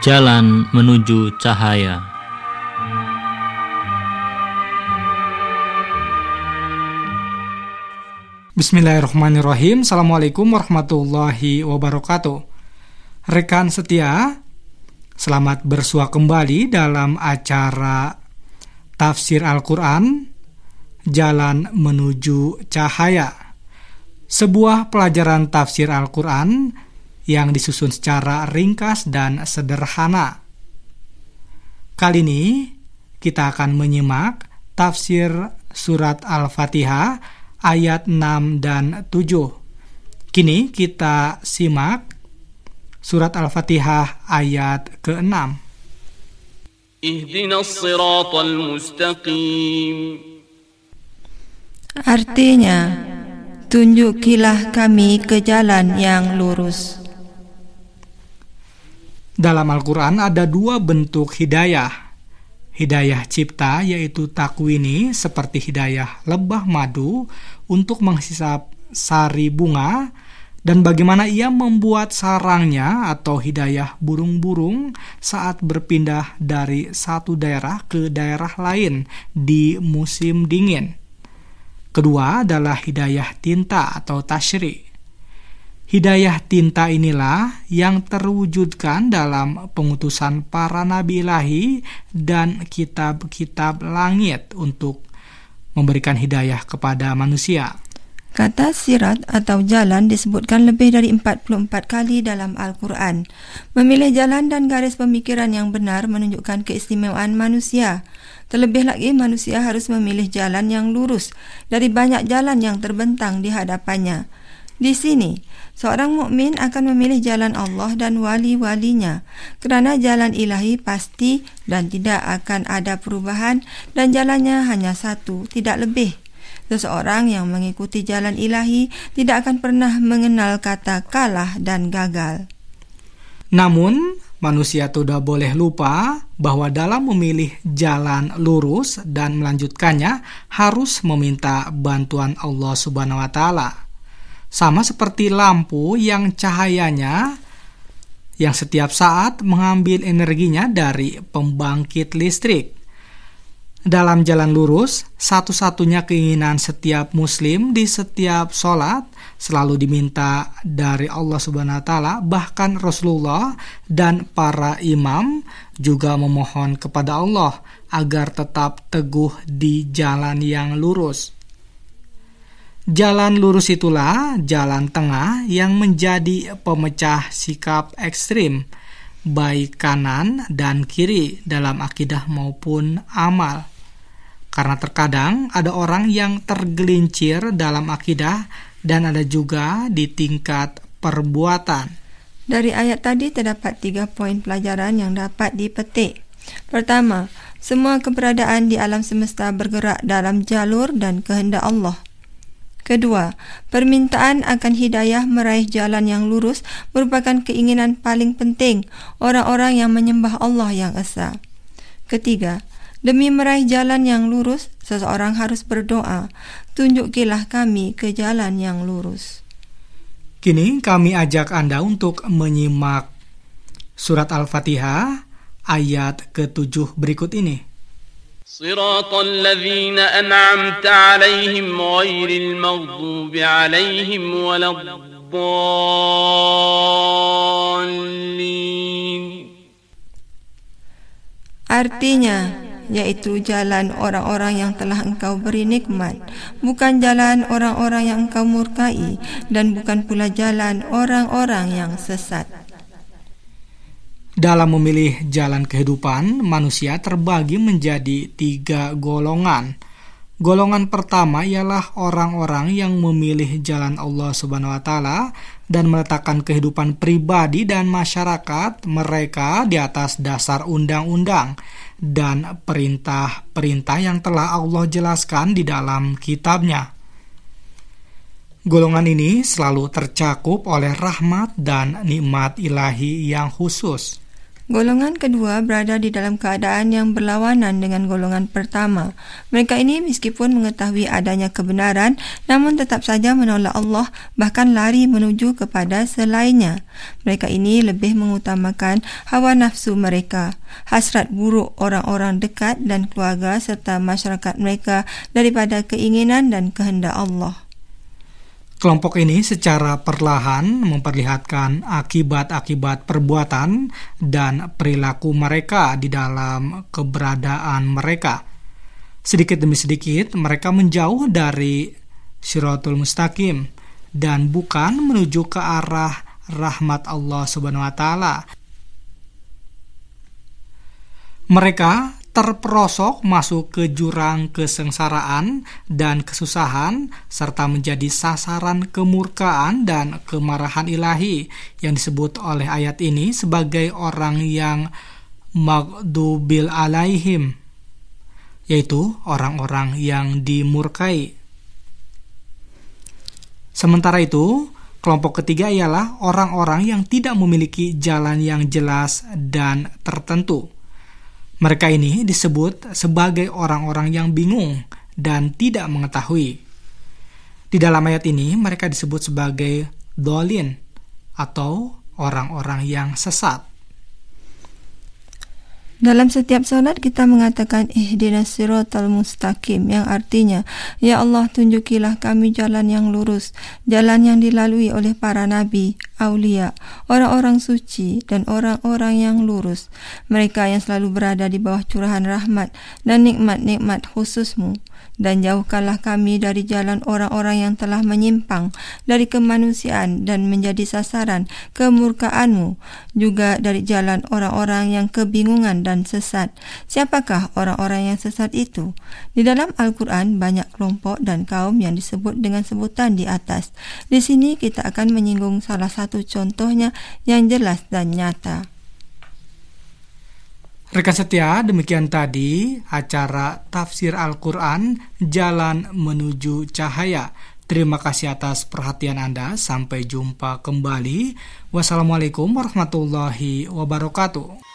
Jalan menuju cahaya. Bismillahirrahmanirrahim. Assalamualaikum warahmatullahi wabarakatuh. Rekan setia, selamat bersua kembali dalam acara Tafsir Al-Quran Jalan Menuju Cahaya. Sebuah pelajaran tafsir Al-Quran yang disusun secara ringkas dan sederhana. Kali ini kita akan menyimak tafsir surat Al-Fatihah ayat 6 dan 7. Kini kita simak surat Al-Fatihah ayat ke-6. Artinya, tunjukilah kami ke jalan yang lurus. Dalam Al-Quran ada dua bentuk hidayah Hidayah cipta yaitu takwini seperti hidayah lebah madu untuk menghisap sari bunga dan bagaimana ia membuat sarangnya atau hidayah burung-burung saat berpindah dari satu daerah ke daerah lain di musim dingin. Kedua adalah hidayah tinta atau tashri Hidayah tinta inilah yang terwujudkan dalam pengutusan para nabi ilahi dan kitab-kitab langit untuk memberikan hidayah kepada manusia. Kata sirat atau jalan disebutkan lebih dari 44 kali dalam Al-Quran. Memilih jalan dan garis pemikiran yang benar menunjukkan keistimewaan manusia. Terlebih lagi manusia harus memilih jalan yang lurus dari banyak jalan yang terbentang di hadapannya. Di sini, seorang mukmin akan memilih jalan Allah dan wali-walinya kerana jalan ilahi pasti dan tidak akan ada perubahan dan jalannya hanya satu, tidak lebih. Seseorang yang mengikuti jalan ilahi tidak akan pernah mengenal kata kalah dan gagal. Namun, manusia tidak boleh lupa bahwa dalam memilih jalan lurus dan melanjutkannya harus meminta bantuan Allah Subhanahu wa taala sama seperti lampu yang cahayanya yang setiap saat mengambil energinya dari pembangkit listrik. Dalam jalan lurus, satu-satunya keinginan setiap muslim di setiap sholat selalu diminta dari Allah Subhanahu wa taala, bahkan Rasulullah dan para imam juga memohon kepada Allah agar tetap teguh di jalan yang lurus. Jalan lurus itulah jalan tengah yang menjadi pemecah sikap ekstrim, baik kanan dan kiri dalam akidah maupun amal. Karena terkadang ada orang yang tergelincir dalam akidah dan ada juga di tingkat perbuatan. Dari ayat tadi terdapat tiga poin pelajaran yang dapat dipetik. Pertama, semua keberadaan di alam semesta bergerak dalam jalur dan kehendak Allah. Kedua, permintaan akan hidayah meraih jalan yang lurus merupakan keinginan paling penting orang-orang yang menyembah Allah yang esa. Ketiga, demi meraih jalan yang lurus, seseorang harus berdoa, tunjukilah kami ke jalan yang lurus. Kini kami ajak Anda untuk menyimak surat Al-Fatihah ayat ke-7 berikut ini. صراط الذين أنعمت عليهم غير المغضوب عليهم ولا الضالين Artinya, yaitu jalan orang-orang yang telah engkau beri nikmat, bukan jalan orang-orang yang engkau murkai, dan bukan pula jalan orang-orang yang sesat. Dalam memilih jalan kehidupan, manusia terbagi menjadi tiga golongan. Golongan pertama ialah orang-orang yang memilih jalan Allah Subhanahu wa taala dan meletakkan kehidupan pribadi dan masyarakat mereka di atas dasar undang-undang dan perintah-perintah yang telah Allah jelaskan di dalam kitabnya. Golongan ini selalu tercakup oleh rahmat dan nikmat ilahi yang khusus. Golongan kedua berada di dalam keadaan yang berlawanan dengan golongan pertama. Mereka ini meskipun mengetahui adanya kebenaran, namun tetap saja menolak Allah, bahkan lari menuju kepada selainnya. Mereka ini lebih mengutamakan hawa nafsu mereka, hasrat buruk orang-orang dekat dan keluarga serta masyarakat mereka daripada keinginan dan kehendak Allah. Kelompok ini secara perlahan memperlihatkan akibat-akibat perbuatan dan perilaku mereka di dalam keberadaan mereka. Sedikit demi sedikit mereka menjauh dari Syiratul Mustaqim dan bukan menuju ke arah rahmat Allah Subhanahu wa taala. Mereka terperosok masuk ke jurang kesengsaraan dan kesusahan serta menjadi sasaran kemurkaan dan kemarahan ilahi yang disebut oleh ayat ini sebagai orang yang magdubil alaihim yaitu orang-orang yang dimurkai. Sementara itu, kelompok ketiga ialah orang-orang yang tidak memiliki jalan yang jelas dan tertentu mereka ini disebut sebagai orang-orang yang bingung dan tidak mengetahui. Di dalam ayat ini mereka disebut sebagai dolin atau orang-orang yang sesat. Dalam setiap solat kita mengatakan ihdinas siratal mustaqim yang artinya ya Allah tunjukilah kami jalan yang lurus, jalan yang dilalui oleh para nabi, aulia, orang-orang suci dan orang-orang yang lurus, mereka yang selalu berada di bawah curahan rahmat dan nikmat-nikmat khususmu dan jauhkanlah kami dari jalan orang-orang yang telah menyimpang dari kemanusiaan dan menjadi sasaran kemurkaanmu, juga dari jalan orang-orang yang kebingungan dan sesat. Siapakah orang-orang yang sesat itu? Di dalam Al-Quran banyak kelompok dan kaum yang disebut dengan sebutan di atas. Di sini kita akan menyinggung salah satu contohnya yang jelas dan nyata. Rekan setia, demikian tadi acara tafsir Al-Quran Jalan Menuju Cahaya. Terima kasih atas perhatian Anda. Sampai jumpa kembali. Wassalamualaikum warahmatullahi wabarakatuh.